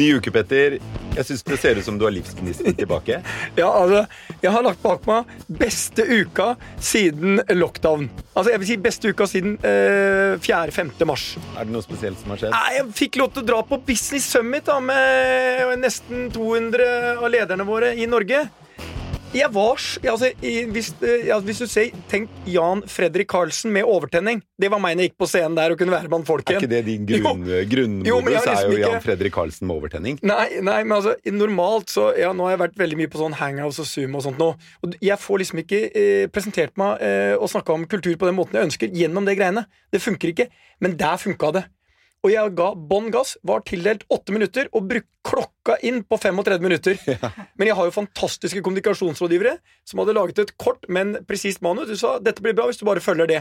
Ny uke, Petter. Jeg syns det ser ut som du har livsgnisten tilbake. Ja, altså, jeg har lagt bak meg beste uka siden lockdown. Altså, jeg vil si beste uka siden eh, 4.-5. mars. Er det noe spesielt som har skjedd? Nei, Jeg fikk lov til å dra på Business Summit da, med nesten 200 av lederne våre i Norge. Jeg var altså, hvis, eh, ja, hvis du ser Tenk Jan Fredrik Karlsen med overtenning. Det var meg når jeg gikk på scenen der og kunne være blant folk igjen. Er ikke det din grunn, jeg grunnmodus? Liksom er jo liksom ikke- Jan Fredrik Karlsen med overtenning. Nei, nei, men altså, normalt så Ja, nå har jeg vært veldig mye på sånn hangouts og Zoom og sånt nå. Og jeg får liksom ikke eh, presentert meg eh, og snakka om kultur på den måten jeg ønsker, gjennom det greiene. Det funker ikke. Men der funka det. Og jeg ga bånn gass, var tildelt åtte minutter og brukte klokka inn på 35 minutter. Men jeg har jo fantastiske kommunikasjonsrådgivere som hadde laget et kort, men presist manus. Du sa dette blir bra hvis du bare følger det.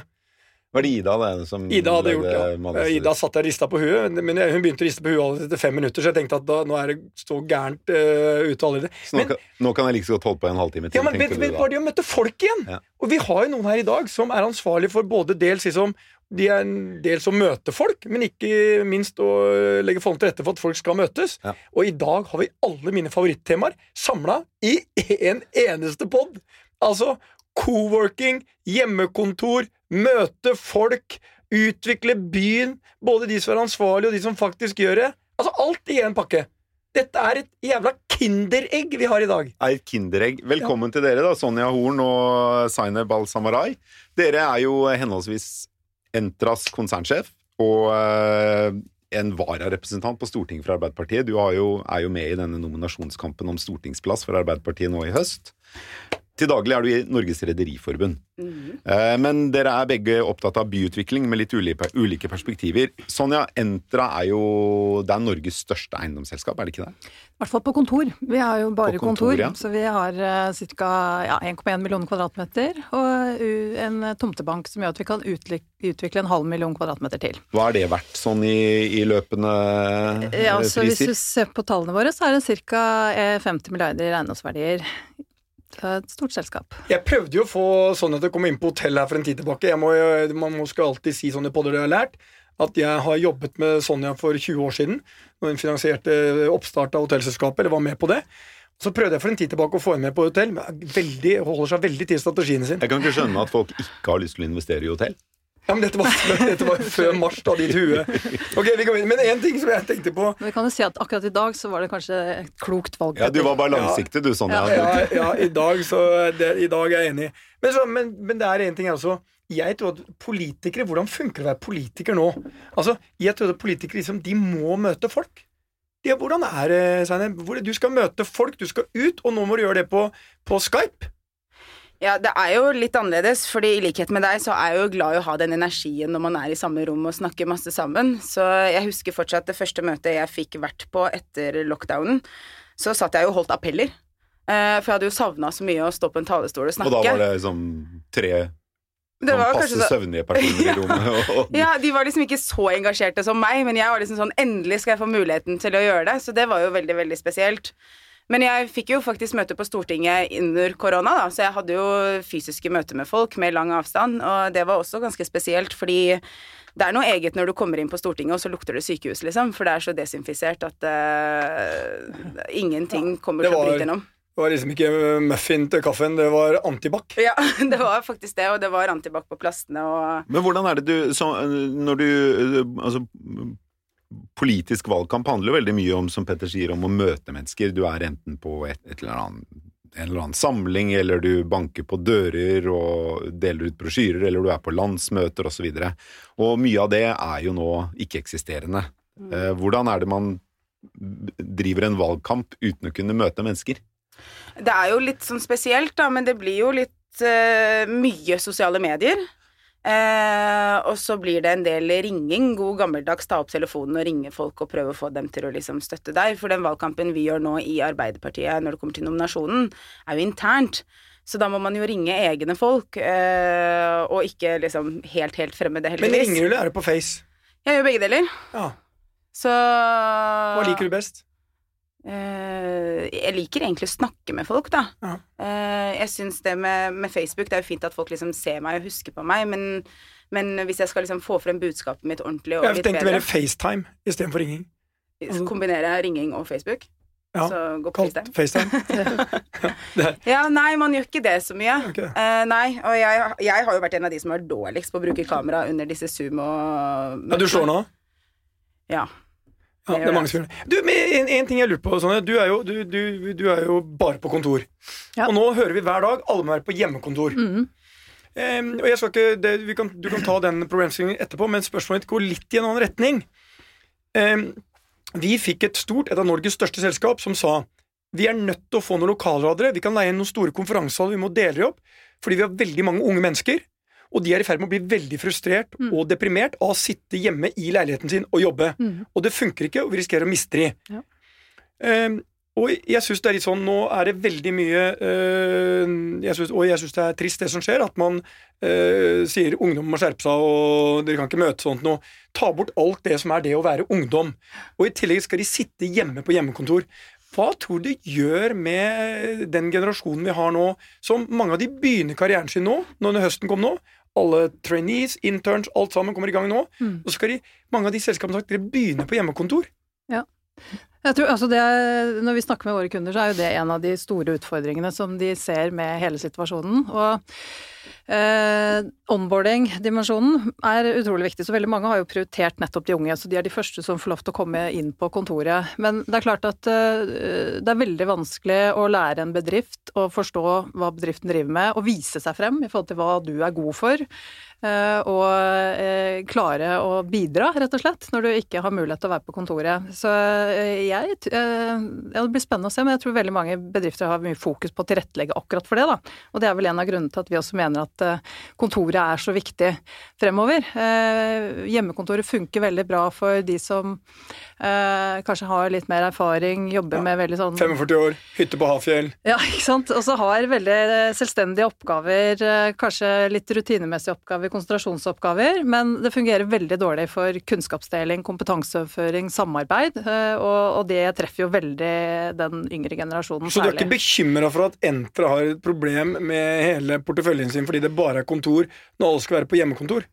Var det Ida det, som Ida hadde gjort det. Ja. manuset? Ida satt der og rista på huet, men hun begynte å riste på huet allerede etter fem minutter, så jeg tenkte at da, nå er det så gærent uh, ute allerede. Så nå, Men, kan, nå kan jeg like så godt holde på en halvtime til, ja, men tenkte men, du bare det å møte folk igjen! Ja. Og vi har jo noen her i dag som er ansvarlig for både dels liksom de er en del å møte folk, men ikke minst å legge forhold til rette for at folk skal møtes. Ja. Og i dag har vi alle mine favorittemaer samla i en eneste pod. Altså co-working, hjemmekontor, møte folk, utvikle byen. Både de som er ansvarlige, og de som faktisk gjør det. Altså alt i én pakke. Dette er et jævla kinderegg vi har i dag. er et kinderegg. Velkommen til dere, da, Sonja Horn og Zaineb Al-Samarai. Dere er jo henholdsvis Entras konsernsjef og uh, en vararepresentant på Stortinget for Arbeiderpartiet. Du har jo, er jo med i denne nominasjonskampen om stortingsplass for Arbeiderpartiet nå i høst. Til daglig er du i Norges Rederiforbund. Eh, Men dere er begge opptatt av byutvikling med litt ulike, perspektiver. Sonja, Entra er jo det er Norges største eiendomsselskap, er det ikke det? I hvert fall på kontor. Vi har jo bare På kontor, kontor, ja. så vi har uh, ca. Ja, 1,1 millioner kvadratmeter og en tomtebank som gjør at vi kan utvikle en halv million kvadratmeter til. Hva er det verdt sånn i, i løpende eh, Ja, så Hvis priser? du ser på tallene våre, så er det ca. 50 milliarder i eiendomsverdier. Det er et stort selskap. Jeg prøvde jo å få Sonja til å komme inn på hotell her for en tid tilbake. Jeg må, man må skal alltid si sånne podder det jeg har lært. At jeg har jobbet med Sonja for 20 år siden, når hun finansierte oppstart av hotellselskapet, eller var med på det. Så prøvde jeg for en tid tilbake å få henne med på hotell, men veldig, holder seg veldig til strategiene sine. Jeg kan ikke skjønne at folk ikke har lyst til å investere i hotell. Ja, men dette var, dette var før mars, da, ditt hue. Ok, vi går inn. Men én ting som jeg tenkte på Men vi kan jo si at akkurat i dag så var det kanskje et klokt valg. Ja, Du var bare langsiktig, du, Sonja. Ja, ja, i dag så det, I dag er jeg enig. Men, så, men, men det er en ting altså. Jeg tror at politikere, Hvordan funker det å være politiker nå? Altså, Jeg tror at politikere liksom, de må møte folk. De, hvordan er det, Seine? Du skal møte folk, du skal ut, og nå må du gjøre det på, på Skype. Ja, det er jo litt annerledes, fordi i likhet med deg så er jeg jo glad i å ha den energien når man er i samme rom og snakker masse sammen. Så jeg husker fortsatt det første møtet jeg fikk vært på etter lockdownen. Så satt jeg jo og holdt appeller. Eh, For jeg hadde jo savna så mye å stå på en talerstol og snakke. Og da var det liksom tre Det sånn var passe så- søvnige personer i rommet. Og, Ja, de var liksom ikke så engasjerte som meg, men jeg var liksom sånn Endelig skal jeg få muligheten til å gjøre det. Så det var jo veldig, veldig spesielt. Men jeg fikk jo faktisk møte på Stortinget under korona, da, så jeg hadde jo fysiske møter med folk med lang avstand, og det var også ganske spesielt, fordi det er noe eget når du kommer inn på Stortinget, og så lukter det sykehus, liksom, for det er så desinfisert at uh, ingenting kommer til å bryte gjennom. Det var liksom ikke muffin til kaffen, det var antibac. Ja, det var faktisk det, og det var antibac på plastene og Men hvordan er det du så, Når du Altså Politisk valgkamp handler jo veldig mye om, som Petter sier, om å møte mennesker. Du er enten på et, et eller annet en eller annen samling, eller du banker på dører og deler ut brosjyrer, eller du er på landsmøter osv. Og, så og mye av det er jo nå ikke-eksisterende. Eh, hvordan er det man driver en valgkamp uten å kunne møte mennesker? Det er jo litt sånn spesielt, da, men det blir jo litt eh, mye sosiale medier. Eh, og så blir det en del ringing. God gammeldags ta opp telefonen og ringe folk og prøve å få dem til å liksom støtte deg. For den valgkampen vi gjør nå i Arbeiderpartiet når det kommer til nominasjonen, er jo internt. Så da må man jo ringe egne folk, eh, og ikke liksom helt, helt fremmede, Men ringer du eller er det på Face? Jeg gjør begge deler. Ja. Så Hva liker du best? Eh, jeg liker egentlig å snakke med folk, da. Ja. Eh, jeg syns det med, med Facebook Det er jo fint at folk liksom ser meg og husker på meg, men, men hvis jeg skal liksom få frem budskapet mitt ordentlig og Jeg litt tenkte bedre mer FaceTime istedenfor ringing. Kombinere ringing og Facebook. Ja, Så gå på Kalt FaceTime. FaceTime. Ja, nei, man gjør ikke det så mye. Okay. Uh, nei, og jeg, jeg har jo vært en av de som er dårligst på å bruke kamera under disse Zoom og Ja, du slår nå? Ja. Ja, det er mange som gjør det. Du, en, en ting jeg lurer på, Sonja. Du du, du, du er jo bare på kontor. Ja. Og nå hører vi hver dag alle må være på hjemmekontor. Mm. Um, og jeg skal ikke, det, vi kan, Du kan ta den problemstillingen etterpå, men spørsmålet ditt går litt i en annen retning. Um, vi fikk et stort, et av Norges største selskap, som sa vi er nødt til å få noen lokalradere. Vi kan leie inn noen store konferanser, vi må dele dem opp. Fordi vi har veldig mange unge mennesker, og de er i ferd med å bli veldig frustrert Mm. og deprimert av å sitte hjemme i leiligheten sin og jobbe. Mm. Og det funker ikke, og vi risikerer å miste de. Ja. Um, og jeg syns det er litt sånn Nå er det veldig mye øh, jeg synes, Og jeg syns det er trist, det som skjer, at man øh, sier ungdom må skjerpe seg, og dere kan ikke møte sånt noe. Ta bort alt det som er det å være ungdom. Og i tillegg skal de sitte hjemme på hjemmekontor. Hva tror du det gjør med den generasjonen vi har nå, som mange av de begynner karrieren sin nå, når høsten kom nå? Alle trainees, interns, alt sammen kommer i gang nå. Mm. Og så skal de, mange av de selskapene sagt dere begynner på hjemmekontor. Ja. Jeg tror, altså det, når vi snakker med våre kunder, så er jo det en av de store utfordringene som de ser med hele situasjonen. Og eh, onboarding-dimensjonen er utrolig viktig. Så veldig mange har jo prioritert nettopp de unge. Så de er de første som får lov til å komme inn på kontoret. Men det er klart at eh, det er veldig vanskelig å lære en bedrift å forstå hva bedriften driver med, og vise seg frem i forhold til hva du er god for. eh, og eh, klare å bidra, rett og slett, når du ikke har mulighet til å være på kontoret. Så eh, jeg, eh, ja, Det blir spennende å se, men jeg tror veldig mange bedrifter har mye fokus på å tilrettelegge akkurat for det. da. Og det er vel en av grunnene til at vi også mener at eh, kontoret er så viktig fremover. Eh, hjemmekontoret funker veldig bra for de som eh, kanskje har litt mer erfaring, jobber Ja. med veldig sånn 45 år, hytte på Hafjell. ja, ikke sant. Og så har veldig selvstendige oppgaver, kanskje litt rutinemessige oppgaver, konsentrasjonsoppgaver, men det fungerer veldig dårlig for kunnskapsdeling, kompetanseoverføring, samarbeid, og, det treffer jo veldig den yngre generasjonen særlig. Så du er ikke bekymra for at Entra har et problem med hele porteføljen sin fordi det bare er kontor når alle skal være på hjemmekontor?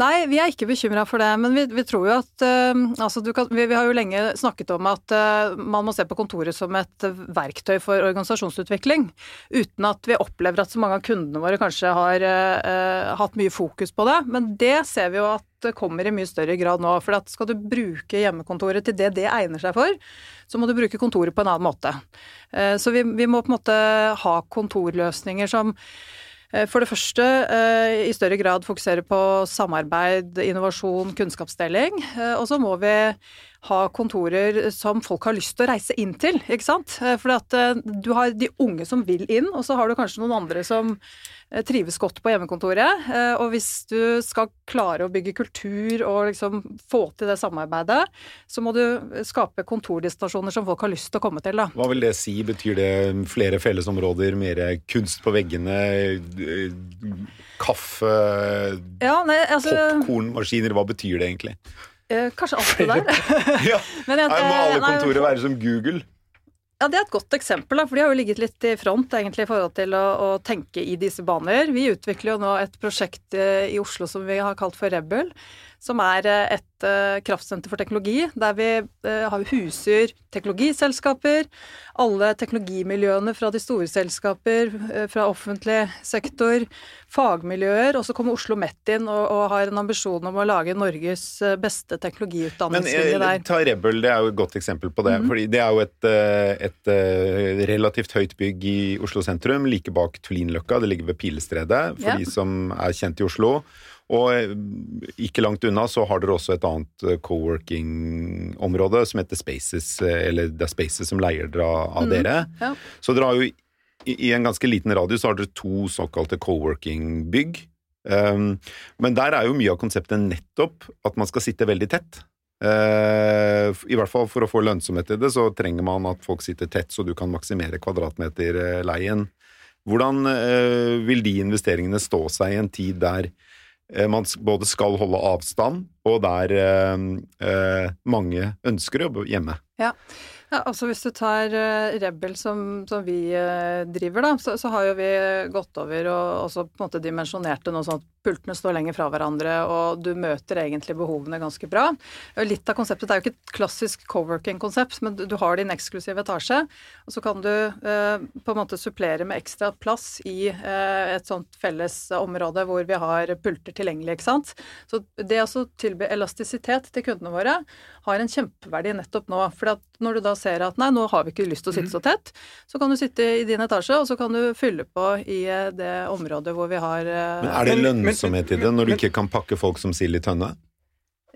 Nei, vi er ikke bekymra for det, men vi, vi tror jo at eh, altså kan, vi, vi har jo lenge snakket om at eh, man må se på kontoret som et verktøy for organisasjonsutvikling, uten at vi opplever at så mange av kundene våre kanskje har eh, hatt mye fokus på det. Men det ser vi jo at det kommer i mye større grad nå. For at skal du bruke hjemmekontoret til det det egner seg for, så må du bruke kontoret på en annen måte. Så vi, vi må på en måte ha kontorløsninger som For det første eh, i større grad fokusere på samarbeid, innovasjon, kunnskapsdeling. Eh, Og så må vi ha kontorer som folk har lyst til å reise inn til, ikke sant. For du har de unge som vil inn, og så har du kanskje noen andre som eh, trives godt på hjemmekontoret. Eh, Og hvis du skal klare å bygge kultur og liksom få til det samarbeidet, så må du skape kontordestinasjoner som folk har lyst til å komme til, da. Hva vil det si? Betyr det flere fellesområder, mer kunst på veggene, eh, kaffe, Ja, nei, altså popkornmaskiner? Hva betyr det egentlig? eh, Kanskje alt det der. Ja, Men jeg- Her må alle nei, kontorer være som Google. Ja, Det er et godt eksempel, for de har jo ligget litt i front egentlig i forhold til å, å tenke i disse baner. Vi utvikler jo nå et prosjekt eh, i Oslo som vi har kalt for Rebel, som er eh, et eh, kraftsenter for teknologi, der vi eh, har huser teknologiselskaper, alle teknologimiljøene fra de store selskaper, fra offentlig sektor, fagmiljøer, og så kommer Oslo Met inn og, og har en ambisjon om å lage Norges beste Men teknologiutdanningslinje der. der. ta Rebel, det er jo et godt eksempel på det. Mm. fordi det er jo et, et relativt høyt bygg i Oslo sentrum, like bak Tullinløkka. Det ligger ved Pilestredet, for yeah. de som er kjent i Oslo. Og eh, ikke langt unna så har dere også et annet eh, co-working-område som heter Spaces, eh, eller det er Spaces som leier dere av Mhm. dere. Ja. Så dere har jo i, en ganske liten radius så har dere to såkalte co-working-bygg. Um, men der er jo mye av konseptet nettopp at man skal sitte veldig tett. Uh, I hvert fall for å få lønnsomhet i det, så trenger man at folk sitter tett, så du kan maksimere kvadratmeterleien. Hvordan uh, vil de investeringene stå seg i en tid der man både skal holde avstand, og der eh, eh, mange ønsker å jobbe hjemme? Ja, altså Hvis du tar uh, Rebel som, som vi uh, driver, da, så, så, har jo vi gått over og også på en måte dimensjonert det nå sånn at pultene står lenger fra hverandre, og du møter egentlig behovene ganske bra. Litt av konseptet det er jo ikke et klassisk co-working-konsept, men du, har din eksklusive etasje, og så kan du uh, på en måte supplere med ekstra plass i et sånt felles område hvor vi har pulter tilgjengelig, ikke sant. Så det å tilby elastisitet til kundene våre har en kjempeverdi nettopp nå. for at når du da ser at nei, nå har vi ikke lyst til å sitte så tett, så kan du sitte i din etasje, og så kan du fylle på i eh, det området hvor vi har eh, Men er det lønnsomhet i det, når du ikke kan pakke folk som sild i tønne?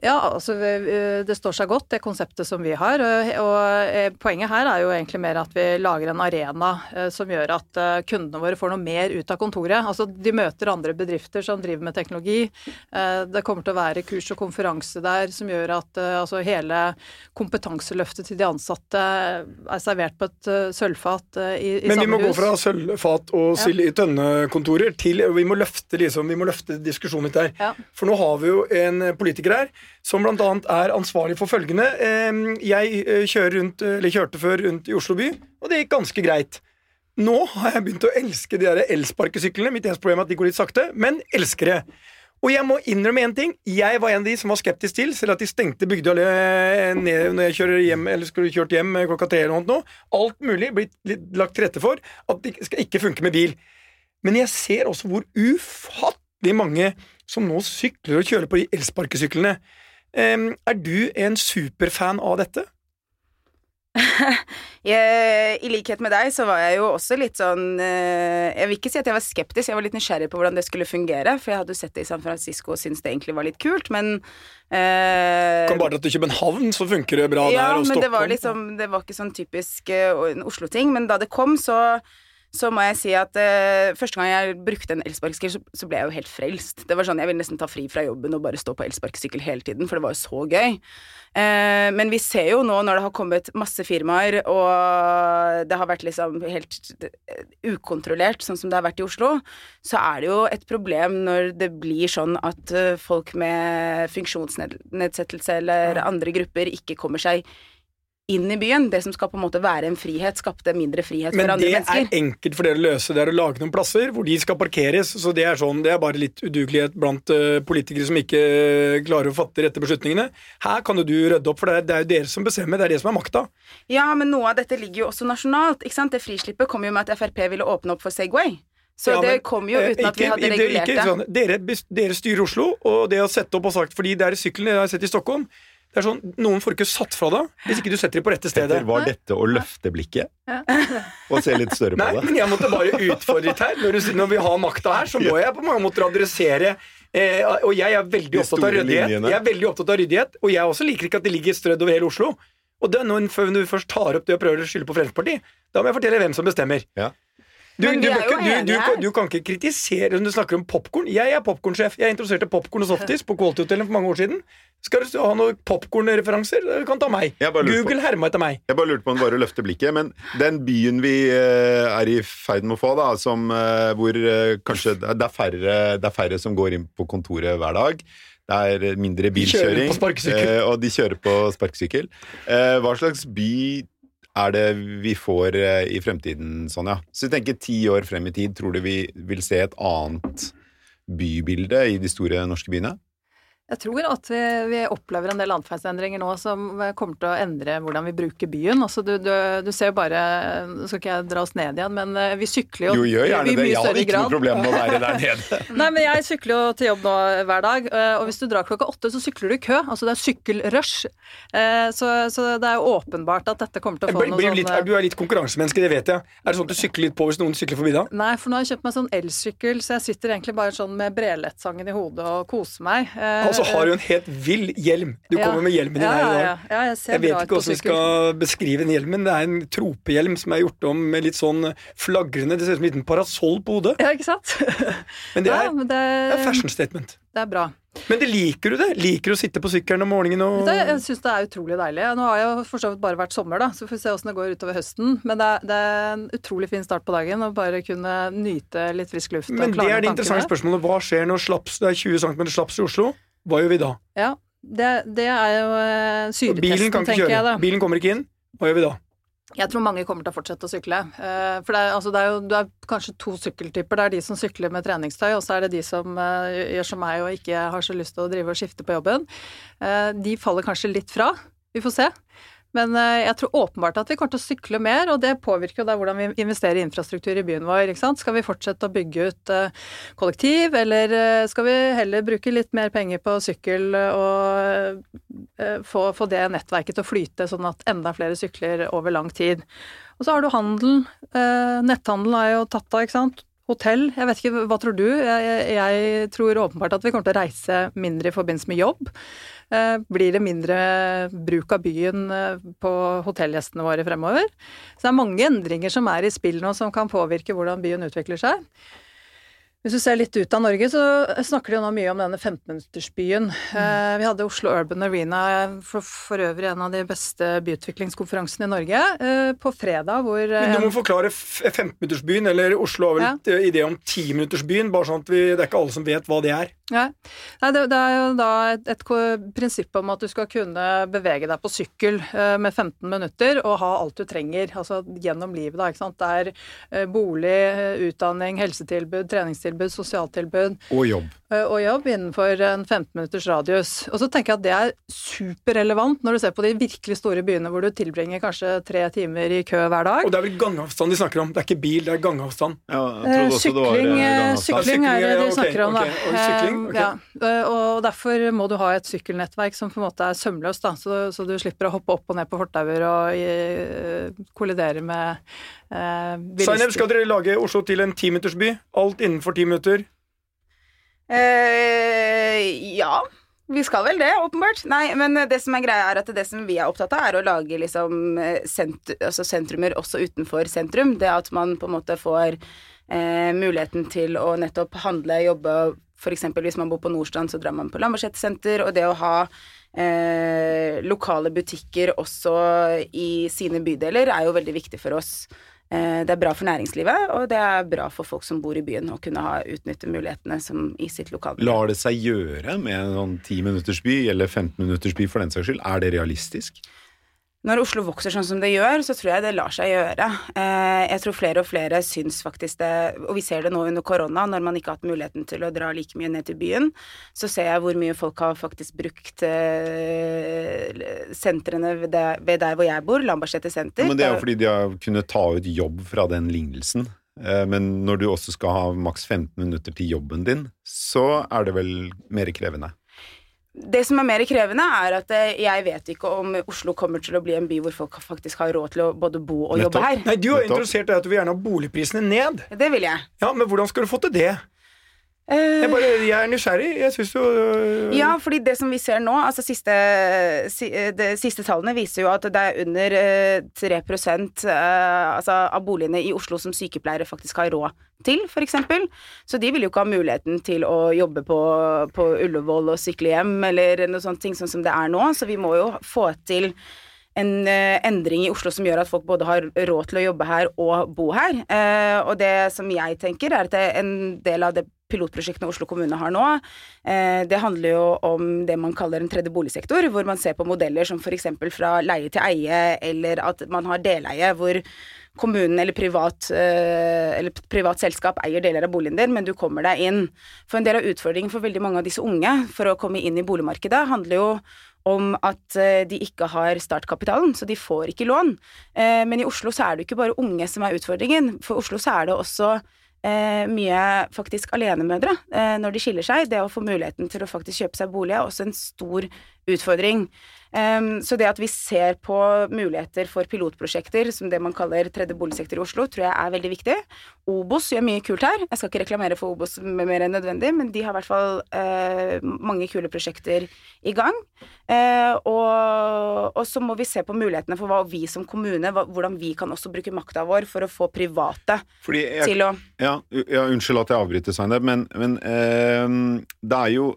Ja, altså det står seg godt, det konseptet som vi har. Og eh, poenget her er jo egentlig mer at vi lager en arena eh, som gjør at eh, kundene våre får noe mer ut av kontoret. Altså de møter andre bedrifter som driver med teknologi. Det kommer til å være kurs og konferanse der som gjør at altså hele kompetanseløftet til de ansatte er servert på et sølvfat i, i Men vi må hus. gå fra sølvfat og sild i tønne-kontorer til vi må løfte, liksom, vi må løfte diskusjonen litt der. Ja. For nå har vi jo en politiker her som bl.a. er ansvarlig for følgende. Jeg eh, rundt, kjørte før rundt i Oslo by, og det gikk ganske greit. Nå har jeg begynt å elske de der elsparkesyklene. Mitt eneste problem er at de går litt sakte, men elsker det. Og jeg må innrømme én ting. Jeg var en av de som var skeptisk til, selv at de stengte Bygdøy ned når jeg hjem, eller skulle kjørt hjem klokka tre eller noe. Alt mulig blitt lagt til rette for at det skal ikke funke med bil. Men jeg ser også hvor ufattelig mange som nå sykler og kjører på de elsparkesyklene. Er du en superfan av dette? jeg, I likhet med deg så var jeg jo også litt sånn eh, Jeg vil ikke si at jeg var skeptisk, jeg var litt nysgjerrig på hvordan det skulle fungere. For jeg hadde jo sett det i San Francisco og syntes det egentlig var litt kult, men eh, Kan bare dra til København, så funker det bra ja, der, og Stockholm. Det var, liksom, det var ikke sånn typisk uh, Oslo-ting, men da det kom, så så må jeg si at uh, første gang jeg brukte en elsparkesykkel, så, så, ble jeg jo helt frelst. Det var sånn, Jeg ville nesten ta fri fra jobben og bare stå på elsparkesykkel hele tiden, for det var jo så gøy. Uh, men vi ser jo nå, når det har kommet masse firmaer, og det har vært liksom helt eh, ukontrollert, sånn som det har vært i Oslo, så er det jo et problem når det blir sånn at uh, folk med funksjonsnedsettelse eller andre grupper ikke kommer seg inn i byen. Det som skal på en måte være en frihet, skapte mindre frihet Men for andre mennesker. Men det er enkelt for dere å løse, det er å lage noen plasser hvor de skal parkeres. Så det er sånn, det er bare litt udugelighet blant uh, politikere som ikke uh, klarer å fatte rette beslutningene. Her kan jo du rydde opp, for det er, det er, jo dere som bestemmer, det er det som er makta. Ja, men noe av dette ligger jo også nasjonalt. ikke sant? Det frislippet kom jo med at Frp ville åpne opp for Segway. Så ja, det kom jo uten at vi hadde regulert det. Sånn, dere, dere, styrer Oslo, og det å sette opp og sagt Fordi det er sykkelen jeg har sett i Stockholm det er sånn, Noen får ikke satt fra deg hvis ikke du setter dem på rette stedet. Petter, var dette å løfte blikket? Og se litt større på Nei, det? men jeg måtte bare utfordre litt her. Når, du, når vi har makta her, så må jeg på mange måter adressere eh, Og jeg er veldig opptatt av ryddighet. Jeg er veldig opptatt av ryddighet, og jeg også liker ikke at det ligger strødd over hele Oslo. Og det, når, når du først tar opp det og prøver å skylde på Fremskrittspartiet, da må jeg fortelle hvem som bestemmer. Ja. Du, du, du, du, kan ikke kritisere når du snakker om popkorn. Jeg er popkornsjef. Jeg introduserte popkorn og softis på Quality Hotel for mange år siden. Skal du ha noen popkornreferanser? Kan ta meg. Google herma etter meg. Jeg bare lurte på om bare å løfte blikket. Men den byen vi uh, er i ferd med å få, da, som, uh, hvor uh, kanskje det er, færre, det er færre som går inn på kontoret hver dag. Det er mindre bilkjøring, de og de kjører på sparkesykkel. hva slags by er det vi får i fremtiden, Sonja? Så vi tenker ti år frem i tid, tror du vi vil se et annet bybilde i de store norske byene? Jeg tror at vi, vi, opplever en del atferdsendringer nå som kommer til å endre hvordan vi bruker byen. Altså du, du, du ser jo bare Nå skal ikke jeg dra oss ned igjen, men eh, vi sykler jo Jo, gjør gjerne det. Jeg hadde ikke grad. noe problem med å være der nede. Nei, men jeg sykler jo til jobb nå hver dag, eh, og hvis du drar klokka åtte, så sykler du i kø. Altså det er sykkelrush. Eh, så, så det er jo åpenbart at dette kommer til å få noe sånn litt, Du er litt konkurransemenneske, det vet jeg. Er det sånn at du sykler litt på hvis noen sykler forbi da? Nei, for nå har jeg kjøpt meg sånn elsykkel, så jeg sitter egentlig bare sånn med Brelett-sangen i hodet og koser meg. Altså har du en helt vill hjelm. Du kommer med hjelmen din her i dag. jeg, jeg vet ikke hvordan vi skal beskrive den hjelmen. Det er en tropehjelm som er gjort om med litt sånn flagrende Det ser ut som en liten parasoll på hodet. Ja, ikke sant? men det er, men det, det er fashion statement. Det er bra. Men det liker du det? Liker du å sitte på sykkelen om morgenen og det, Jeg syns det er utrolig deilig. Nå har jeg for så vidt bare vært sommer, da, så får vi se åssen det går utover høsten. Men det er, det er, en utrolig fin start på dagen å bare kunne nyte litt frisk luft. Men det er det interessante spørsmålet. Hva skjer når slaps, det er 20 cm slaps i Oslo? Hva gjør vi da? Ja, det, det er jo uh, syretesten, tenker jeg da. Bilen kommer ikke inn. Hva gjør vi da? Jeg tror mange kommer til å fortsette å sykle. Eh, for det er, altså det er jo det er kanskje to sykkeltyper. Det er de som sykler med treningstøy, og så er det de som eh, gjør som meg og ikke har så lyst til å drive og skifte på jobben. Eh, de faller kanskje litt fra. Vi får se. Men eh, jeg tror åpenbart at vi kommer til å sykle mer, og det påvirker jo da hvordan vi investerer i infrastruktur i byen vår. Skal vi fortsette å bygge ut eh, kollektiv, eller eh, skal vi heller bruke litt mer penger på sykkel og få, få det nettverket til å flyte, sånn at enda flere sykler over lang tid? Og så har du handel. Netthandel er jo tatt av, ikke sant. Hotell, jeg vet ikke, hva tror du? Jeg, jeg, tror åpenbart at vi kommer til å reise mindre i forbindelse med jobb. Eh, blir det mindre bruk av byen eh, på hotellgjestene våre fremover? Så det er mange endringer som er i spill nå, som kan påvirke hvordan byen utvikler seg. Hvis du ser litt ut av Norge, så snakker de nå mye om denne 15-minuttersbyen. Mm. Eh, vi hadde Oslo Urban Arena, for, for, øvrig en av de beste byutviklingskonferansene i Norge, eh, på fredag hvor Men Du må eh, forklare 15-minuttersbyen, eller Oslo har vel ja. idé om 10-minuttersbyen, bare sånn at vi, det er ikke alle som vet hva det er. Ja. Nei, det, det, er jo da et, et, prinsipp om at du skal kunne bevege deg på sykkel med 15 minutter og ha alt du trenger, altså gjennom livet, da, ikke sant. Det er bolig, utdanning, helsetilbud, treningstilbud helsetilbud, sosialtilbud. Og jobb. Eh, og jobb innenfor en 15 minutters radius. Og så tenker jeg at det er superrelevant når du ser på de virkelig store byene hvor du tilbringer kanskje tre timer i kø hver dag. Og det er vel gangavstand de snakker om? Det er ikke bil, det er gangavstand. Ja, eh, sykling, gangavstand. sykling er det de snakker om, da. Okay, okay. Sykling? Okay. Ja, og derfor må du ha et sykkelnettverk som på en måte er sømløst, da, så, så du slipper å hoppe opp og ned på fortauer og kollidere med eh, bilister. Zainab, skal dere lage Oslo til en timinuttersby? Alt innenfor ti minutter? Eh, ja. Vi skal vel det, åpenbart. Nei, men det som er greia er at det som vi er opptatt av, er å lage liksom sent altså sentrumer også utenfor sentrum. Det at man på en måte får eh, muligheten til å nettopp handle, jobbe F.eks. hvis man bor på Nordstrand, så drar man på Lambertseter senter. Og det å ha eh, lokale butikker også i sine bydeler er jo veldig viktig for oss. Eh, det er bra for næringslivet, og det er bra for folk som bor i byen, å kunne ha, utnytte mulighetene som i sitt lokalmiljø. Lar det seg gjøre med en sånn 10 minutters by, eller 15 minutters by for den saks skyld? Er det realistisk? Når Oslo vokser sånn som det gjør, så tror jeg det lar seg gjøre. Eh, jeg tror flere og flere syns faktisk det, og vi ser det nå under korona, når man ikke har hatt muligheten til å dra like mye ned til byen, så ser jeg hvor mye folk har faktisk brukt eh, sentrene ved der, hvor jeg bor, Lambertseter senter. Men det er jo fordi de har kunnet ta ut jobb fra den lignelsen. Eh, men når du også skal ha maks 15 minutter til jobben din, så er det vel mer krevende? Det som er mer krevende, er at eh, jeg vet ikke om Oslo kommer til å bli en by hvor folk faktisk har råd til å både bo og jobbe her. Nei, Du er interessert i at du vil gjerne ha boligprisene ned. Det vil jeg. Ja, Men hvordan skal du få til det? Jeg, bare, jeg, er nysgjerrig. Jeg syns jo øh... Ja, fordi det som vi ser nå, altså siste, si, de siste tallene viser jo at det er under øh, 3 øh, altså, av boligene i Oslo som sykepleiere faktisk har råd til, f.eks. Så de vil jo ikke ha muligheten til å jobbe på, på Ullevål og sykle hjem, eller noe sånt ting sånn som det er nå. Så vi må jo få til en uh, endring i Oslo som gjør at folk både har råd til å jobbe her og bo her. Uh, og det som jeg tenker, er at en del av det pilotprosjektene Oslo kommune har nå, eh, det handler jo om det man kaller en tredje boligsektor, hvor man ser på modeller som f.eks. fra leie til eie, eller at man har deleie, hvor kommunen eller privat, eh, eller privat selskap eier deler av boligen din, men du kommer deg inn. For en del av utfordringen for veldig mange av disse unge for å komme inn i boligmarkedet, handler jo om at eh, de ikke har startkapitalen, så de får ikke lån. Men i Oslo så er det jo ikke bare unge som er utfordringen. For Oslo så er det også eh, mye faktisk alenemødre eh, når de skiller seg. Det å få muligheten til å faktisk kjøpe seg bolig er også en stor utfordring. Um, så det at vi ser på muligheter for pilotprosjekter, som det man kaller tredje boligsektor i Oslo, tror jeg er veldig viktig. Obos gjør mye kult her. Jeg skal ikke reklamere for Obos med mer enn nødvendig, men de har i hvert fall uh, mange kule prosjekter i gang. Uh, og, og, så må vi se på mulighetene for hva vi som kommune, hva, hvordan vi kan også bruke makta vår for å få private jeg, til å ja, ja, unnskyld at jeg avbryter, Svein, men, men uh, det er jo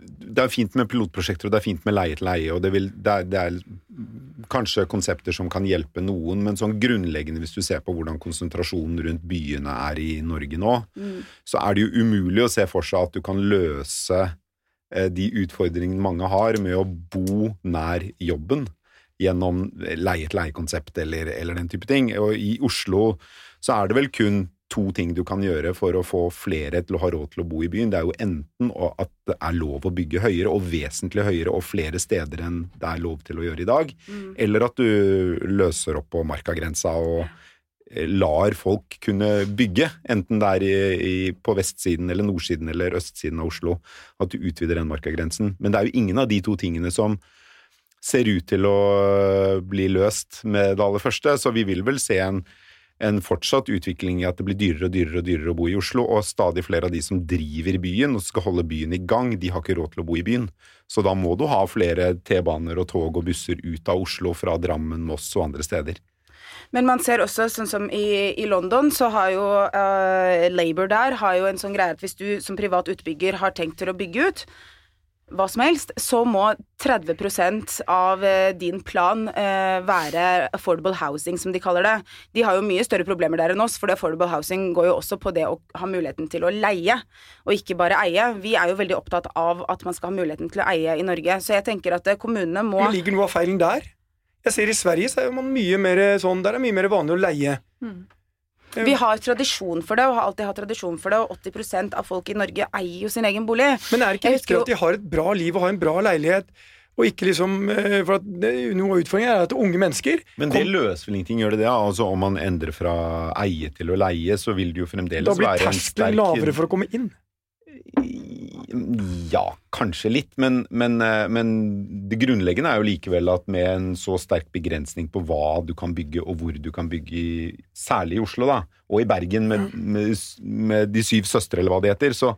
det er fint med pilotprosjekter, og det er fint med leie til leie, og det, vil, det, er, det, er, kanskje konsepter som kan hjelpe noen, men sånn grunnleggende, hvis du ser på hvordan konsentrasjonen rundt byene er i Norge nå, mm. så er det jo umulig å se for seg at du kan løse eh, de utfordringene mange har med å bo nær jobben gjennom leie-til-leie-konsept eller, eller den type ting. Og i Oslo så er det vel kun to ting du kan gjøre for å få flere til å ha råd til å bo i byen. Det er jo enten at det er lov å bygge høyere, og vesentlig høyere, og flere steder enn det er lov til å gjøre i dag, mm. eller at du løser opp på markagrensa og eh, lar folk kunne bygge, enten det er i, i, på vestsiden eller nordsiden eller østsiden av Oslo, at du utvider den markagrensen. Men det er jo ingen av de to tingene som ser ut til å bli løst med det aller første, så vi vil vel se en en fortsatt utvikling i at det blir dyrere og dyrere og dyrere å bo i Oslo, og stadig flere av de som driver byen og skal holde byen i gang, de har ikke råd til å bo i byen. Så da må du ha flere T-baner og tog og busser ut av Oslo fra Drammen, Moss og andre steder. Men man ser også, sånn som i, i London, så har jo uh, Labour der har jo en sånn greie at hvis du som privat utbygger har tenkt til å bygge ut, hva som helst, så må 30 av eh, din plan eh, være affordable housing, som de kaller det. De har jo mye større problemer der enn oss, for affordable housing går jo også på det å ha muligheten til å leie, og ikke bare eie. Vi er jo veldig opptatt av at man skal ha muligheten til å eie i Norge, så jeg tenker at eh, kommunene må Det ligger noe av feilen der? Jeg ser i Sverige så er man mye mer sånn, der er mye mer vanlig å leie. Mm. Vi har tradisjon for det, og har alltid hatt tradisjon for det, og 80% av folk i Norge eier jo sin egen bolig. Men er det ikke viktig at de har et bra liv og har en bra leilighet? Og ikke liksom, eh, for at Noe av utfordringen er at unge mennesker Men det løser vel ingenting, gjør det det? Altså Om man endrer fra eie til å leie, så vil det jo fremdeles være en sterk Da blir terskelen lavere for å komme inn? Ja, kanskje litt, men, men, eh, men, det grunnleggende er jo likevel at med en så sterk begrensning på hva du kan bygge og hvor du kan bygge, særlig i Oslo da, og i Bergen med, med, med De syv søstre, eller hva det heter, så,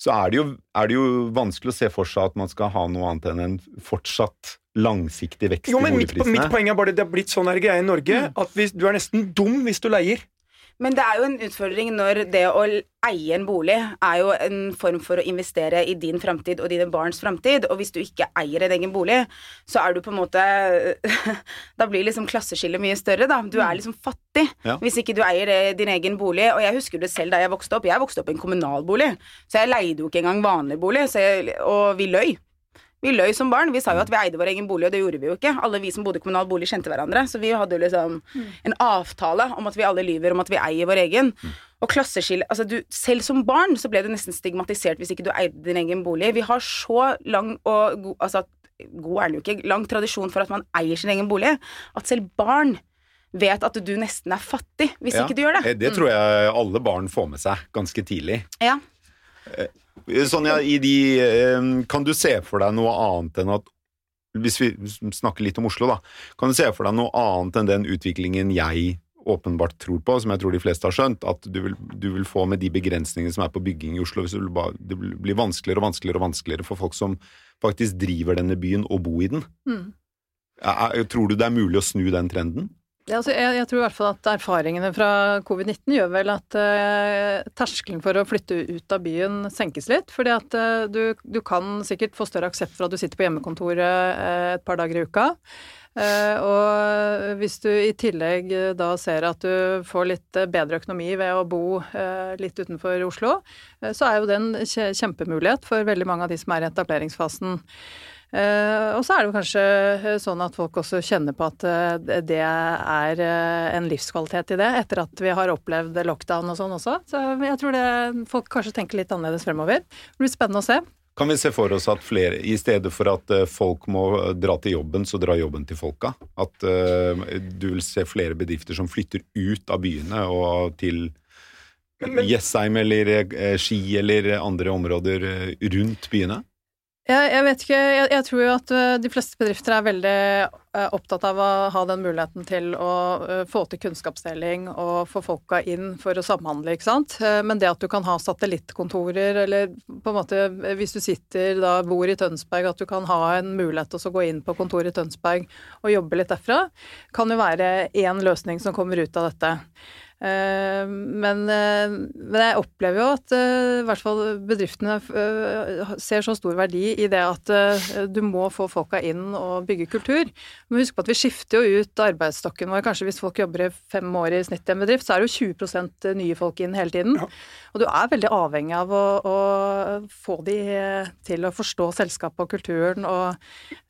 så er, det jo, er, det jo, vanskelig å se for seg at man skal ha noe annet enn en fortsatt langsiktig vekst jo, men i boligprisene. Mitt, mitt poeng er bare det har blitt sånn her greie i Norge mm. at hvis, du er nesten dum hvis du leier. Men det er jo en utfordring når det å eie en bolig er jo en form for å investere i din framtid og dine barns framtid. Og hvis du ikke eier en egen bolig, så er du på en måte Da blir liksom klasseskillet mye større, da. Du er mm. liksom fattig ja. hvis ikke du eier eh, din egen bolig. Og jeg husker det selv da jeg vokste opp. Jeg vokste opp i en kommunalbolig, så jeg leide jo ikke engang vanlig bolig. Jeg, og vi løy. Vi løy som barn. Vi sa jo at vi eide vår egen bolig, og det gjorde vi jo ikke. Alle vi som bodde i kommunal bolig, kjente hverandre. Så vi hadde jo liksom mm. en avtale om at vi alle lyver om at vi eier vår egen. Mm. Og klasseskille altså du, Selv som barn så ble du nesten stigmatisert hvis ikke du eide din egen bolig. Vi har så lang og god Altså, god er den jo ikke, lang tradisjon for at man eier sin egen bolig, at selv barn vet at du nesten er fattig hvis ja, ikke du gjør det. Det tror jeg alle barn får med seg ganske tidlig. Ja. Eh, Sonja, de, kan du se for deg noe annet enn at Hvis vi snakker litt om Oslo, da. Kan du se for deg noe annet enn den utviklingen jeg åpenbart tror på, som jeg tror de fleste har skjønt, at du vil, du vil få med de begrensningene som er på bygging i Oslo. Hvis det blir vanskeligere og vanskeligere og vanskeligere for folk som faktisk driver denne byen, og bo i den. Mm. Tror du det er mulig å snu den trenden? Ja, altså jeg, jeg, tror i hvert fall at erfaringene fra covid-19 gjør vel at eh, terskelen for å flytte ut av byen senkes litt. fordi at eh, du, du, kan sikkert få større aksept for at du sitter på hjemmekontoret eh, et par dager i uka. og hvis du i tillegg da ser at du får litt bedre økonomi ved å bo litt utenfor Oslo, så er jo det en kjempemulighet for veldig mange av de som er i etableringsfasen. Eh, og så er det kanskje eh, sånn at folk også kjenner på at eh, det er en livskvalitet i det, etter at vi har opplevd lockdown og sånn også. Så jeg tror det, folk kanskje tenker litt annerledes fremover. Det blir spennende å se. Kan vi se for oss at flere, i stedet for at folk må dra til jobben, så drar jobben til folka? At uh, du vil se flere bedrifter som flytter ut av byene og til Jessheim eller Ski eller andre områder rundt byene? Jeg, jeg, vet ikke. Jeg, jeg, tror jo at eh, de fleste bedrifter er veldig uh, opptatt av å ha den muligheten til å uh, få til kunnskapsdeling og få folka inn for å samhandle, ikke sant. Men det at du kan ha satellittkontorer, eller på en måte hvis du sitter da, bor i Tønsberg, at du kan ha en mulighet til å gå inn på kontoret i Tønsberg og jobbe litt derfra, kan jo være én løsning som kommer ut av dette. Eh, men, eh, men jeg opplever jo at eh, i hvert fall bedriftene ser så stor verdi i det at du må få folka inn og bygge kultur. Men husk på at vi skifter jo ut arbeidsstokken vår. Kanskje hvis folk jobber i fem år i snitt i en bedrift, så er det jo 20% nye folk inn hele tiden. Ja. Og du er veldig avhengig av å, å få de til å forstå selskapet og kulturen og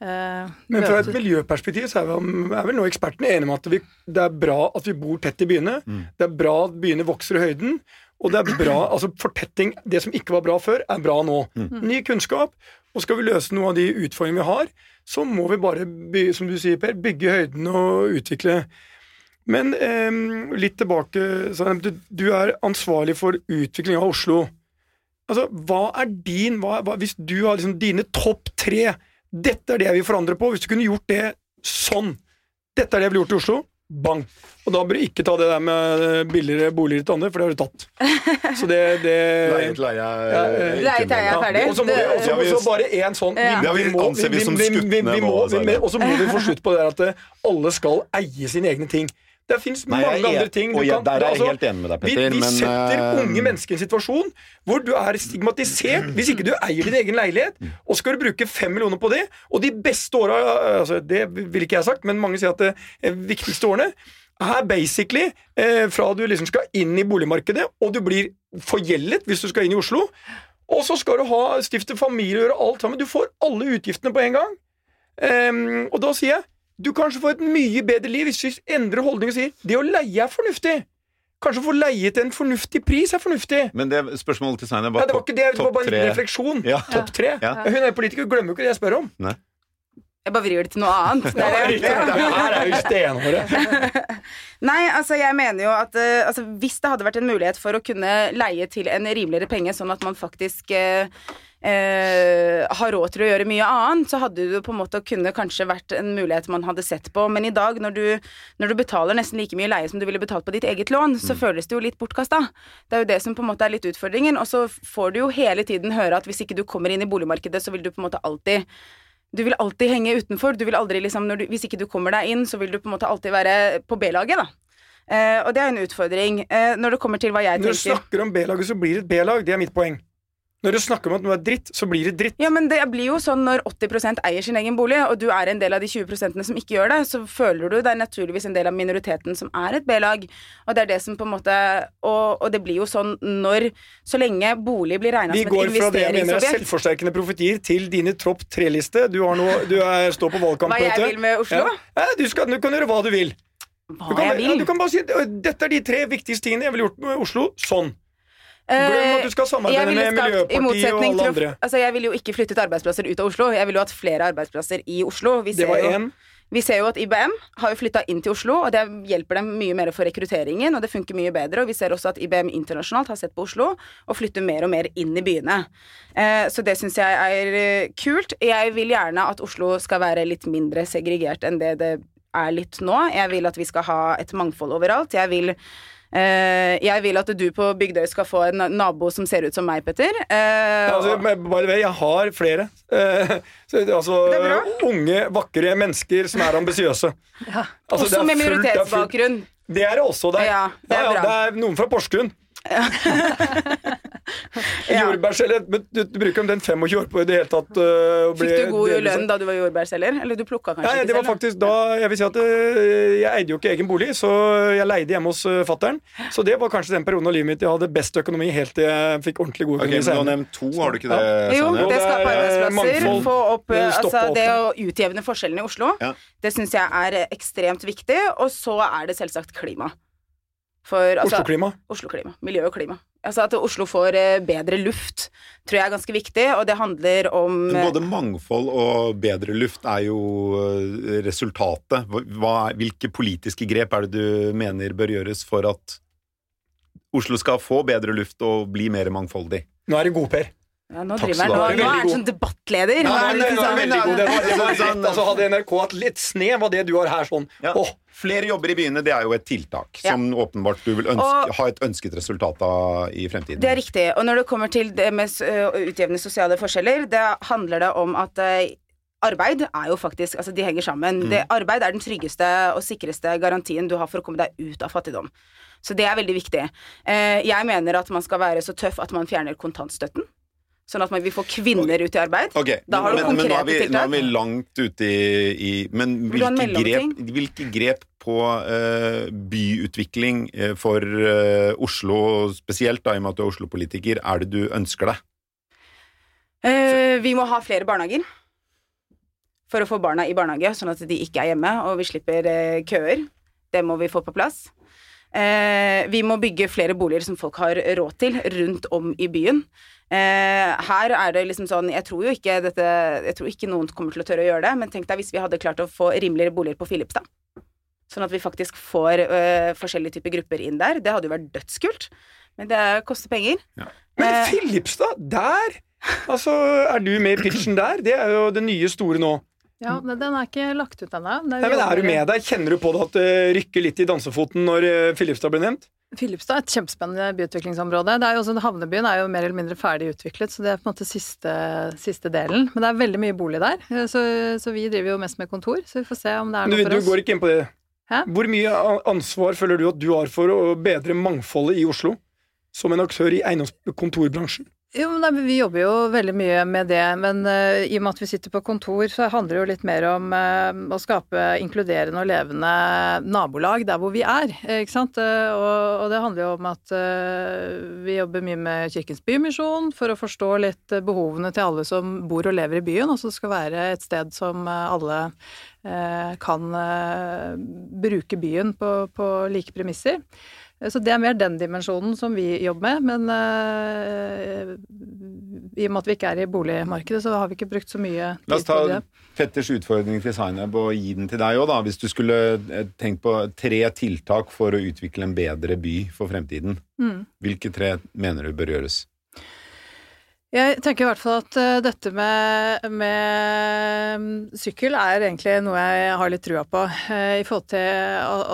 eh, Men fra et miljøperspektiv så er vel, er vel nå ekspertene enige om at vi, det er bra at vi bor tett i byene. Det er bra at byene vokser i høyden. Og det er bra, altså fortetting, det som ikke var bra før, er bra nå. Ny kunnskap. Og skal vi løse noen av de utfordringene vi har, så må vi bare, bygge, som du sier, Per, bygge høyden og utvikle. Men eh, litt tilbake, Sanem, du, du er ansvarlig for utvikling av Oslo. Altså, hva er din hva, hva, Hvis du har liksom dine topp tre Dette er det jeg vil forandre på. Hvis du kunne gjort det sånn Dette er det jeg ville gjort i Oslo. Bang. Og da bør du ikke ta det der med billigere boliger til andre, for det har du tatt. Så det, det Leie til leie eh, leie er ferdig. Og så må vi, og så- Ja, vi- og så bare én sånn vi anser vi som skuttene vi nå, må- vi-. Og så må vi få slutt på det der at eh, alle skal eie sine egne ting. Det fins mange jeg andre ting og jeg- kan der er jeg altså, helt enig med deg, vi, Petter, vi men, setter eh, unge mennesker i en situasjon hvor du er stigmatisert hvis ikke du eier din egen leilighet, og skal du bruke fem millioner på det, og de beste åra altså, Det ville ikke jeg sagt, men mange sier at det eh, viktigste årene er basically eh, fra du liksom skal inn i boligmarkedet, og du blir forgjeldet hvis du skal inn i Oslo. Og så skal du ha stifte familie og gjøre alt sammen. Du får alle utgiftene på en gang. Um, og da sier jeg du kanskje får et mye bedre liv hvis vi endrer holdning og sier det å leie er fornuftig. Kanskje å få leie til en fornuftig pris er fornuftig. Men det spørsmålet til Svein er Nei, bare det var ikke det, det var bare en tre. refleksjon. Ja. Topp tre. Ja. Hun er politiker, glemmer jo ikke det jeg spør om. Nei. Jeg bare vrir det til noe annet. Det er det. Her er jo stenhåret. Nei, altså jeg mener jo at uh, altså, hvis det hadde vært en mulighet for å kunne leie til en rimeligere penge, sånn at man faktisk uh, uh, har råd til å gjøre mye annet, så hadde det på en måte kunne kanskje vært en mulighet man hadde sett på. Men i dag, når du, når du betaler nesten like mye leie som du ville betalt på ditt eget lån, så føles det jo litt bortkasta. Det er jo det som på en måte er litt utfordringen. Og så får du jo hele tiden høre at hvis ikke du kommer inn i boligmarkedet, så vil du på en måte alltid du vil alltid henge utenfor. Du vil aldri liksom, du, hvis ikke du kommer deg inn, så vil du på en måte alltid være på B-laget, da. Eh, og det er en utfordring. Eh, når det kommer til hva jeg Når du snakker om B-laget, så blir det et B-lag. Det er mitt poeng. Når du snakker om at noe er dritt, så blir det dritt. Ja, men det blir jo sånn når 80% eier sin egen bolig, og du er en del av de 20% som ikke gjør det, så føler du deg naturligvis en del av minoriteten som er et B-lag. Og det er det som på en måte Og, og det blir jo sånn når Så lenge bolig blir regna som et investeringsobjekt Vi går fra det jeg mener er selvforsterkende profetier, til dine tropp tre-liste. Du, har noe, du er, står på Hva valgkampmøte. jeg vil med Oslo? Ja. Ja, du, skal, du kan gjøre hva du vil. Du Hva kan, jeg ja, vil? du kan bare si dette er de tre viktigste tingene jeg ville gjort med Oslo. Sånn. Glem Eh, at du skal samarbeide med Miljøpartiet og alle andre. Altså, jeg vil jo ikke flyttet arbeidsplasser ut av Oslo. Jeg vil jo ha flere arbeidsplasser i Oslo. Vi Det ser jo- Vi ser jo at IBM har jo flytta inn til Oslo, og det hjelper dem mye mer for rekrutteringen, og det funker mye bedre. Og vi ser også at IBM internasjonalt har sett på Oslo og flytter mer og mer inn i byene. Eh, så det syns jeg er eh, kult. Jeg vil gjerne at Oslo skal være litt mindre segregert enn det det er litt nå. Jeg vil at vi skal ha et mangfold overalt. Jeg vil eh, jeg vil at du på Bygdøy skal få en nabo som ser ut som meg, Petter. Eh, Ja, altså, bare way, jeg har flere. Eh, så, altså, unge, vakre mennesker som er ambisiøse. Ja. Altså, også med minoritetsbakgrunn. Det er det også der. Ja, det er bra. det er noen fra Porsgrunn. Ja. Jordbærselger Men du, du bruker om den 25 år på i det hele tatt uh, Fikk du god delvis- lønn da du var jordbærselger? Eller du plukka kanskje Nei, ikke det var selv? da? faktisk da Jeg vil si at øh, jeg eide jo ikke egen bolig, så jeg leide hjemme hos uh, fattern. Så det var kanskje den perioden av livet mitt jeg hadde best økonomi, helt til jeg fikk ordentlig god Ok, Okay, men Du har nevnt to, har du ikke det? Jo, det skaper er arbeidsplasser. Få opp, altså, det å utjevne forskjellene i Oslo, Ja. det syns jeg er ekstremt viktig. Og så er det selvsagt klima. For altså Oslo-klima. Oslo-klima. Miljø og klima. Altså At Oslo får eh, bedre luft, tror jeg er ganske viktig, og det handler om Men eh, Både mangfold og bedre luft er jo øh, resultatet. Hva- hvilke politiske grep er det du mener bør gjøres for at Oslo skal få bedre luft og bli mer mangfoldig? Nå er det god, Per. Ja, Nå Takk driver han nå, nå er han sånn debattleder. Ja, Nå nå sånn- veldig god. Sånn- altså, hadde NRK hatt litt snev av det du har her, sånn Ja. oh. Flere jobber i byene, det er jo et tiltak Ja. som åpenbart du vil ønske, Og- ha et ønsket resultat av i fremtiden. Det er riktig. Og når det kommer til det med å utjevne sosiale forskjeller, det handler det om at arbeid er jo faktisk Altså, de henger sammen. Mm. Det, arbeid er den tryggeste og sikreste garantien du har for å komme deg ut av fattigdom. Så det er veldig viktig. Eh, jeg mener at man skal være så tøff at man fjerner kontantstøtten. Sånn at man, vi får kvinner ut i arbeid. Okay. Da har du men, men nå, er vi, konkrete nå er tiltak. vi langt ute i, i Men hvilke grep, hvilke grep på uh, byutvikling eh, for uh, Oslo spesielt, da, i og med at du er Oslo-politiker, er det du ønsker deg? Uh, vi må ha flere barnehager. For å få barna i barnehage, sånn at de ikke er hjemme, og vi slipper køer. Det må vi få på plass. Eh, vi må bygge flere boliger som folk har råd til, rundt om i byen. Eh, her er det liksom sånn Jeg tror jo ikke dette Jeg tror ikke noen kommer til å tørre å gjøre det, men tenk deg hvis vi hadde klart å få rimeligere boliger på Filipstad. Sånn at vi faktisk får eh, forskjellige typer grupper inn der. Det hadde jo vært dødskult. Men det koster penger. Men Eh. Filipstad, der! Altså, er du med i pitchen der? Det er jo det nye store nå. Ja, men Den er ikke lagt ut ennå. Er du med der? Kjenner du på det at det rykker litt i dansefoten når eh, Filipstad blir nevnt? Filipstad er et kjempespennende byutviklingsområde. Det er jo også, havnebyen er jo mer eller mindre ferdig utviklet, så det er på en måte siste, siste delen. Men det er veldig mye bolig der, så, så vi driver jo mest med kontor. Så vi får se om det er Du, noe for du går ikke inn på det. Hæ? Hvor mye ansvar føler du at du har for å bedre mangfoldet i Oslo? Som en aktør i eiendomskontorbransjen? Jo, nei, Vi jobber jo veldig mye med det, men uh, i og med at vi sitter på kontor, så handler det jo litt mer om uh, å skape inkluderende og levende nabolag der hvor vi er. ikke sant? Uh, og, og det handler jo om at vi jobber mye med Kirkens Bymisjon for å forstå litt eh, behovene til alle som bor og lever i byen. og som skal være et sted som alle kan bruke byen på, på like premisser. Eh, Så det er mer den dimensjonen som vi jobber med, men uh, i og med at vi ikke er i boligmarkedet, så har vi ikke brukt så mye tid på det. La oss ta. Petters utfordring til Zainab og gi den til deg òg, da. Hvis du skulle eh, tenkt på tre tiltak for å utvikle en bedre by for fremtiden. Mm. Hvilke tre mener du bør gjøres? Jeg tenker i hvert fall at eh, dette med, med mm, sykkel er egentlig noe jeg har litt trua på. Eh, I forhold til,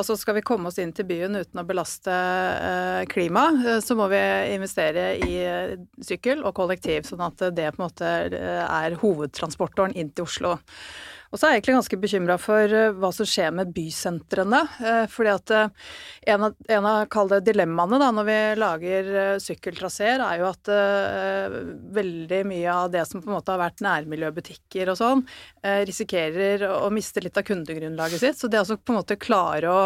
altså Skal vi komme oss inn til byen uten å belaste uh, klimaet, så må vi investere i eh, sykkel og kollektiv, sånn at det på en måte eh, er hovedtransportåren inn til Oslo. Og så er jeg egentlig ganske bekymra for eh, hva som skjer med bysentrene. eh, fordi at eh, en av, en av dilemmaene da, når vi lager sykkeltraseer, er jo at veldig mye av det som på en måte har vært nærmiljøbutikker og sånn, risikerer å, miste litt av kundegrunnlaget sitt. Så det altså på en måte klare å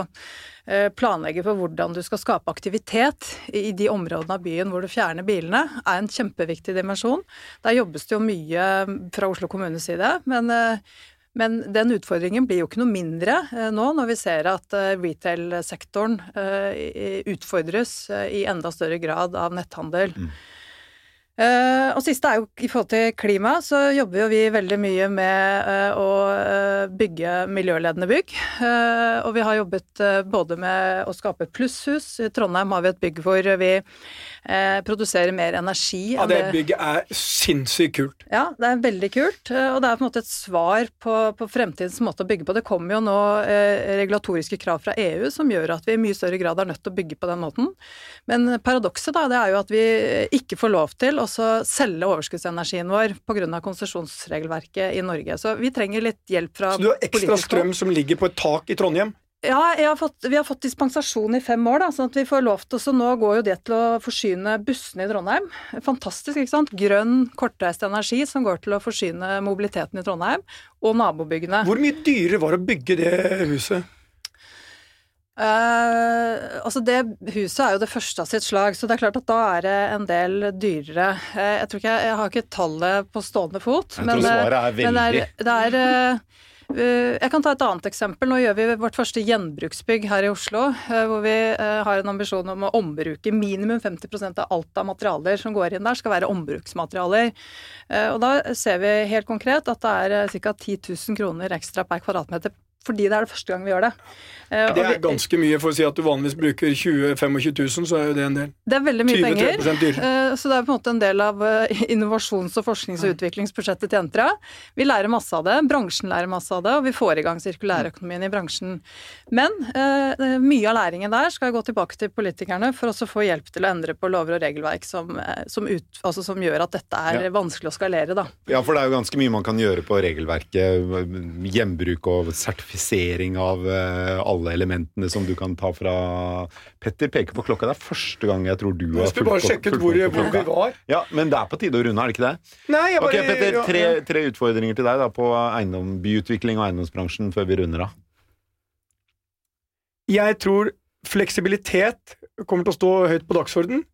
planlegge for hvordan du skal skape aktivitet i de områdene av byen hvor du fjerner bilene, er en kjempeviktig dimensjon. Der jobbes det jo mye fra Oslo kommunes side, men men den utfordringen blir jo ikke noe mindre eh, nå når vi ser at eh, retail-sektoren eh, utfordres i enda større grad av netthandel. Eh, og siste er jo i forhold til klima, så jobber jo vi veldig mye med uh, å eh, bygge miljøledende bygg. Uh, og vi har jobbet både med å skape plusshus. I Trondheim har vi et bygg hvor vi produserer mer energi. Ja, det bygget er sinnssykt kult. ja, det er veldig kult, og det er på en måte et svar på, på fremtidens måte å bygge på. Det kommer jo nå regulatoriske krav fra EU som gjør at vi i mye større grad er nødt til å bygge på den måten. Men paradokset da, det er jo at vi ikke får lov til å så selge overskuddsenergien vår pga. konsesjonsregelverket i Norge. Så vi trenger litt hjelp fra Så du har ekstra strøm som ligger på et tak i Trondheim? Ja, har fått, vi har fått dispensasjon i fem år, da, sånn at vi får lov til Så nå går jo det til å forsyne bussene i Trondheim. Fantastisk, ikke sant? Grønn, kortreist energi som går til å forsyne mobiliteten i Trondheim, og nabobyggene. Hvor mye dyrere var det å bygge det huset? Eh, altså det huset er jo det første av sitt slag, så det er klart at da er det en del dyrere. Uh, jeg tror ikke jeg, jeg har ikke tallet på stående fot, Jeg men, tror eh, svaret er men det veldig. er, det er uh, jeg kan ta et annet eksempel. Nå gjør vi vårt første gjenbruksbygg her i Oslo, hvor vi har en ambisjon om å ombruke minimum 50% av alt av materialer som går inn der, skal være ombruksmaterialer. Og da ser vi helt konkret at det er ca. 10 000 kroner ekstra per kvadratmeter fordi det er det første gang vi gjør det. Eh, Det er ganske mye for å si at du vanligvis bruker 20 25 000, så er jo det en del. Det er veldig mye 20-30% penger. dyrere. eh, Så det er på en måte en del av eh, innovasjons- og forsknings- og utviklingsbudsjettet til Entra. Vi lærer masse av det, bransjen lærer masse av det, og vi får i gang sirkulærøkonomien i bransjen. Men eh, mye av læringen der skal gå tilbake til politikerne for å få hjelp til å endre på lover og regelverk som, som, ut, altså som gjør at dette er Ja. vanskelig å skalere, da. Ja, for det er jo ganske mye man kan gjøre på regelverket. Gjenbruk og sertifisering av eh, alle elementene som du kan ta fra Petter peker på klokka. Det er første gang jeg tror du har bare fulgt- sjekke ut fulgt hvor, hvor vi var. Ja, Men det er på tide å runde, er det ikke det? Nei, jeg Ok, Petter. Tre, tre utfordringer til deg da på eiendom, byutvikling og eiendomsbransjen før vi runder av. Jeg tror fleksibilitet kommer til å stå høyt på dagsorden.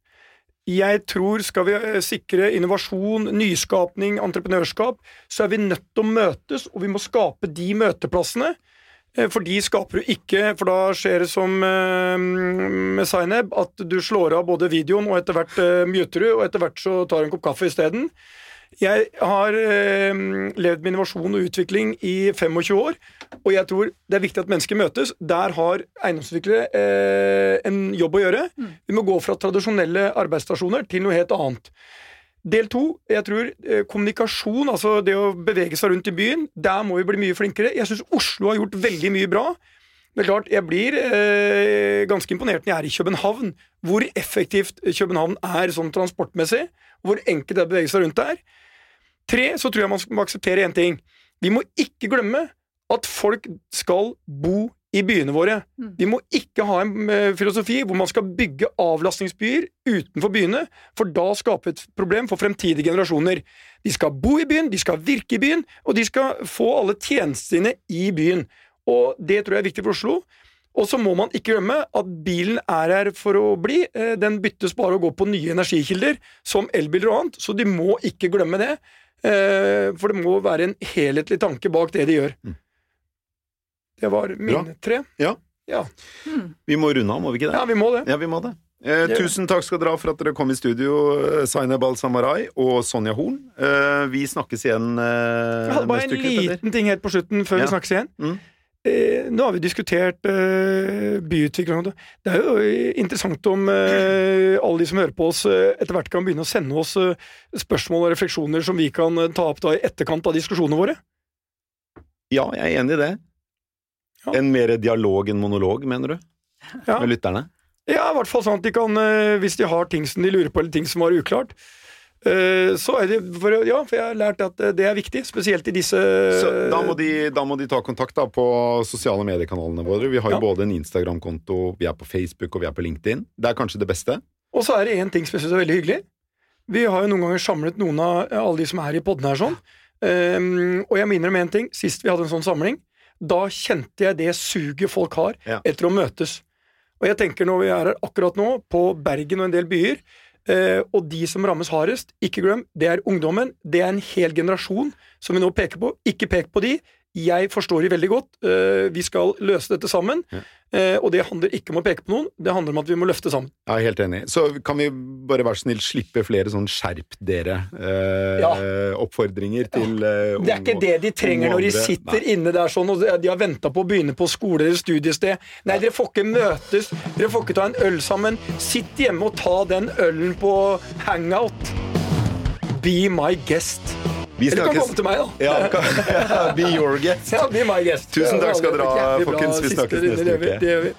Jeg tror skal vi eh, sikre innovasjon, nyskapning, entreprenørskap, så er vi nødt til å møtes, og vi må skape de møteplassene. Eh, For de skaper du ikke, for da skjer det som eh, med Zaineb, at du slår av både videoen, og etter hvert muter du, og etter hvert så tar du en kopp kaffe isteden. Jeg har eh, levd med innovasjon og utvikling i 25 år, og jeg tror det er viktig at mennesker møtes. Der har eiendomsutviklere eh, en jobb å gjøre. Vi må gå fra tradisjonelle arbeidsstasjoner til noe helt annet. Del to, jeg tror eh, kommunikasjon, altså det å bevege seg rundt i byen, der må vi bli mye flinkere. Jeg syns Oslo har gjort veldig mye bra. Men klart, jeg blir eh, ganske imponert når jeg er i København, hvor effektivt København er sånn transportmessig, hvor enkelt det er å bevege seg rundt der. Tre, så tror jeg man må akseptere én ting. Vi må ikke glemme at folk skal bo i byene våre. Mm. Vi må ikke ha en eh, filosofi hvor man skal bygge avlastningsbyer utenfor byene, for da skaper vi et problem for fremtidige generasjoner. De skal bo i byen, de skal virke i byen, og de skal få alle tjenestene i byen. Og det tror jeg er viktig for Oslo. Og så må man ikke glemme at bilen er her for å bli. Eh, Den byttes bare å gå på nye energikilder, som elbiler og annet, så de må ikke glemme det. Eh, For det må være en helhetlig tanke bak det de gjør. Mm. Det var mine tre. Ja. Ja. Vi må runde av, må vi ikke det? ja, vi må det. Ja, vi må det. Eh, tusen takk skal dere ha for at dere kom i studio, eh, Zainab Al-Samarai og Sonja Horn. Eh, vi snakkes igjen eh, Jeg hadde bare en liten ting helt på slutten før Ja. vi snakkes igjen. Mm. Eh, nå har vi diskutert eh, byutvikling. det. Er jo eh, interessant om eh, alle de som hører på oss, eh, etter hvert kan begynne å sende oss spørsmål og refleksjoner som vi kan ta opp da i etterkant av diskusjonene våre. Ja, jeg er enig i det. Ja. En mer dialog enn monolog, mener du? Ja. Med lytterne? Ja, i hvert fall sånn at de kan, hvis de har ting som de lurer på, eller ting som var uklart, så er det for, Ja, for jeg har lært at eh, det er viktig, spesielt i disse Så da må, de, da må de ta kontakt da på sosiale mediekanalene våre. Vi har jo Ja. både en Instagram-konto, vi er på Facebook og vi er på LinkedIn. Det er kanskje det beste. Og så er det én ting som jeg syns er veldig hyggelig. Vi har jo noen ganger samlet noen av alle de som er i podden her sånn. Um, og jeg minner om én ting. Sist vi hadde en sånn samling, da kjente jeg det suget folk har Ja. etter å møtes. Og jeg tenker når vi er her akkurat nå, på Bergen og en del byer, eh, og de som rammes hardest, ikke glem, det er ungdommen. Det er en hel generasjon som vi nå peker på. Ikke pek på de. Jeg forstår de veldig godt. Eh, vi skal løse dette sammen. Ja. Eh, og det handler ikke om å peke på noen, det handler om at vi må løfte sammen. Jeg er helt enig. Så kan vi bare være så snill slippe flere sånn skjerp dere-oppfordringer til eh, Det er ikke det de trenger når de sitter Nei. inne der sånn og de har venta på å begynne på skole eller studiested. Nei, dere får ikke møtes, dere får ikke ta en øl sammen. Sitt hjemme og ta den ølen på hangout. Be my guest. Vi Eller du kan komme til meg, da. Ja, kan, be your guest. Ja, be my guest. Tusen takk skal dere ha, folkens. Vi snakkes neste uke. Det gjør vi.